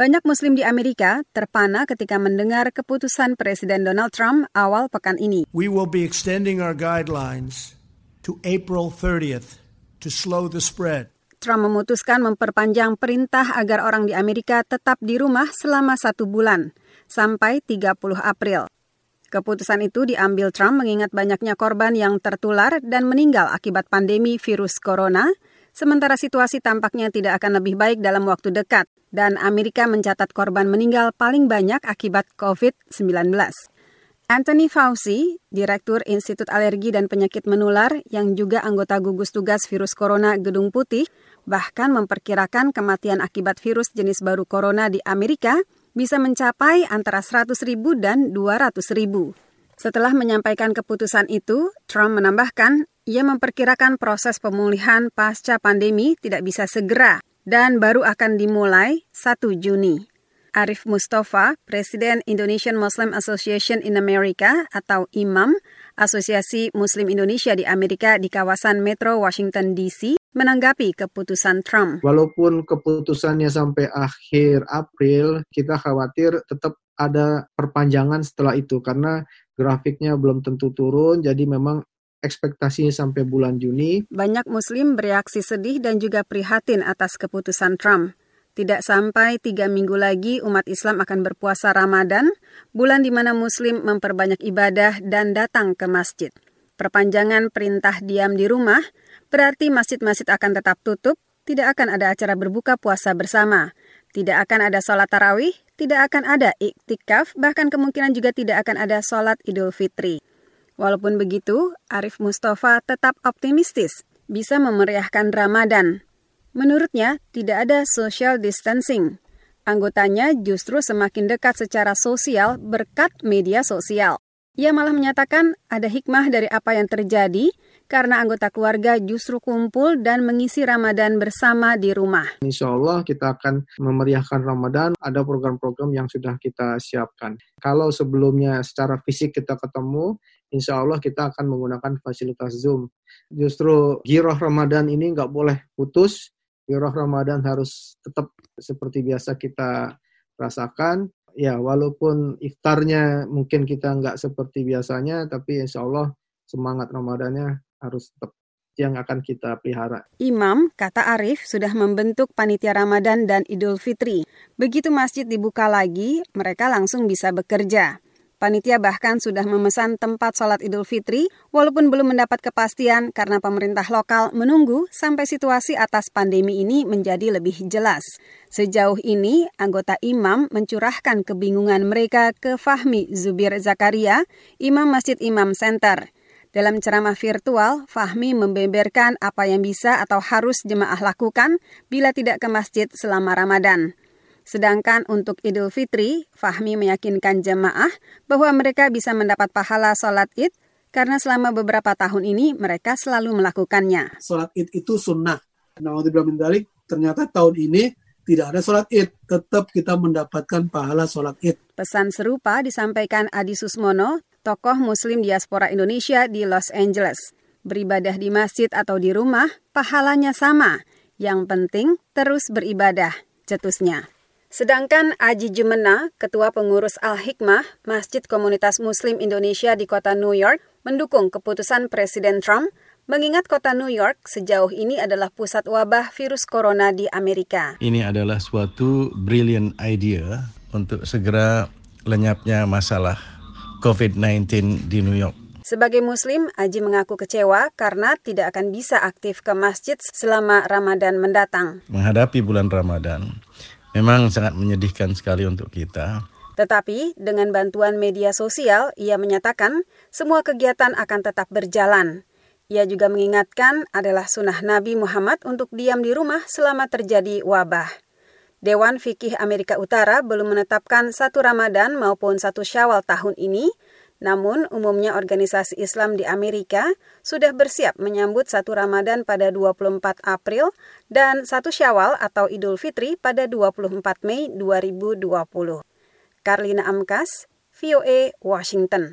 Banyak Muslim di Amerika terpana ketika mendengar keputusan Presiden Donald Trump awal pekan ini. We will be extending our guidelines to April 30th to slow the spread. Trump memutuskan memperpanjang perintah agar orang di Amerika tetap di rumah selama satu bulan, sampai 30 April. Keputusan itu diambil Trump mengingat banyaknya korban yang tertular dan meninggal akibat pandemi virus corona, sementara situasi tampaknya tidak akan lebih baik dalam waktu dekat dan Amerika mencatat korban meninggal paling banyak akibat COVID-19. Anthony Fauci, Direktur Institut Alergi dan Penyakit Menular yang juga anggota gugus tugas virus corona Gedung Putih, bahkan memperkirakan kematian akibat virus jenis baru corona di Amerika bisa mencapai antara 100 ribu dan 200 ribu. Setelah menyampaikan keputusan itu, Trump menambahkan ia memperkirakan proses pemulihan pasca pandemi tidak bisa segera dan baru akan dimulai 1 Juni. Arif Mustafa, Presiden Indonesian Muslim Association in America atau IMAM, Asosiasi Muslim Indonesia di Amerika di kawasan Metro Washington DC, menanggapi keputusan Trump. Walaupun keputusannya sampai akhir April, kita khawatir tetap ada perpanjangan setelah itu karena grafiknya belum tentu turun, jadi memang ekspektasinya sampai bulan Juni. Banyak Muslim bereaksi sedih dan juga prihatin atas keputusan Trump. Tidak sampai tiga minggu lagi umat Islam akan berpuasa Ramadan, bulan di mana Muslim memperbanyak ibadah dan datang ke masjid. Perpanjangan perintah diam di rumah berarti masjid-masjid akan tetap tutup, tidak akan ada acara berbuka puasa bersama, tidak akan ada sholat tarawih, tidak akan ada iktikaf, bahkan kemungkinan juga tidak akan ada sholat idul fitri. Walaupun begitu, Arif Mustafa tetap optimistis bisa memeriahkan Ramadan. Menurutnya, tidak ada social distancing. Anggotanya justru semakin dekat secara sosial berkat media sosial. Ia malah menyatakan ada hikmah dari apa yang terjadi karena anggota keluarga justru kumpul dan mengisi Ramadan bersama di rumah. Insya Allah kita akan memeriahkan Ramadan, ada program-program yang sudah kita siapkan. Kalau sebelumnya secara fisik kita ketemu, insya Allah kita akan menggunakan fasilitas Zoom. Justru giroh Ramadan ini nggak boleh putus, giroh Ramadan harus tetap seperti biasa kita rasakan. Ya, walaupun iftarnya mungkin kita nggak seperti biasanya, tapi insya Allah semangat Ramadannya harus tetap yang akan kita pelihara. Imam, kata Arif, sudah membentuk panitia Ramadan dan Idul Fitri. Begitu masjid dibuka lagi, mereka langsung bisa bekerja. Panitia bahkan sudah memesan tempat sholat Idul Fitri, walaupun belum mendapat kepastian karena pemerintah lokal menunggu sampai situasi atas pandemi ini menjadi lebih jelas. Sejauh ini, anggota imam mencurahkan kebingungan mereka ke Fahmi Zubir Zakaria, Imam Masjid Imam Center. Dalam ceramah virtual, Fahmi membeberkan apa yang bisa atau harus jemaah lakukan bila tidak ke masjid selama Ramadan. Sedangkan untuk Idul Fitri, Fahmi meyakinkan jemaah bahwa mereka bisa mendapat pahala sholat id karena selama beberapa tahun ini mereka selalu melakukannya. Sholat id itu sunnah. Nah, ternyata tahun ini tidak ada sholat id. Tetap kita mendapatkan pahala sholat id. Pesan serupa disampaikan Adi Susmono, tokoh muslim diaspora Indonesia di Los Angeles. Beribadah di masjid atau di rumah, pahalanya sama. Yang penting terus beribadah, cetusnya. Sedangkan Aji Jumena, Ketua Pengurus Al-Hikmah, Masjid Komunitas Muslim Indonesia di kota New York, mendukung keputusan Presiden Trump mengingat kota New York sejauh ini adalah pusat wabah virus corona di Amerika. Ini adalah suatu brilliant idea untuk segera lenyapnya masalah COVID-19 di New York. Sebagai Muslim, Aji mengaku kecewa karena tidak akan bisa aktif ke masjid selama Ramadan mendatang. Menghadapi bulan Ramadan, memang sangat menyedihkan sekali untuk kita. Tetapi dengan bantuan media sosial, ia menyatakan semua kegiatan akan tetap berjalan. Ia juga mengingatkan adalah sunnah Nabi Muhammad untuk diam di rumah selama terjadi wabah. Dewan Fikih Amerika Utara belum menetapkan satu Ramadan maupun satu Syawal tahun ini, namun, umumnya organisasi Islam di Amerika sudah bersiap menyambut satu Ramadan pada 24 April dan satu Syawal atau Idul Fitri pada 24 Mei 2020. Karlina Amkas, VOA, Washington.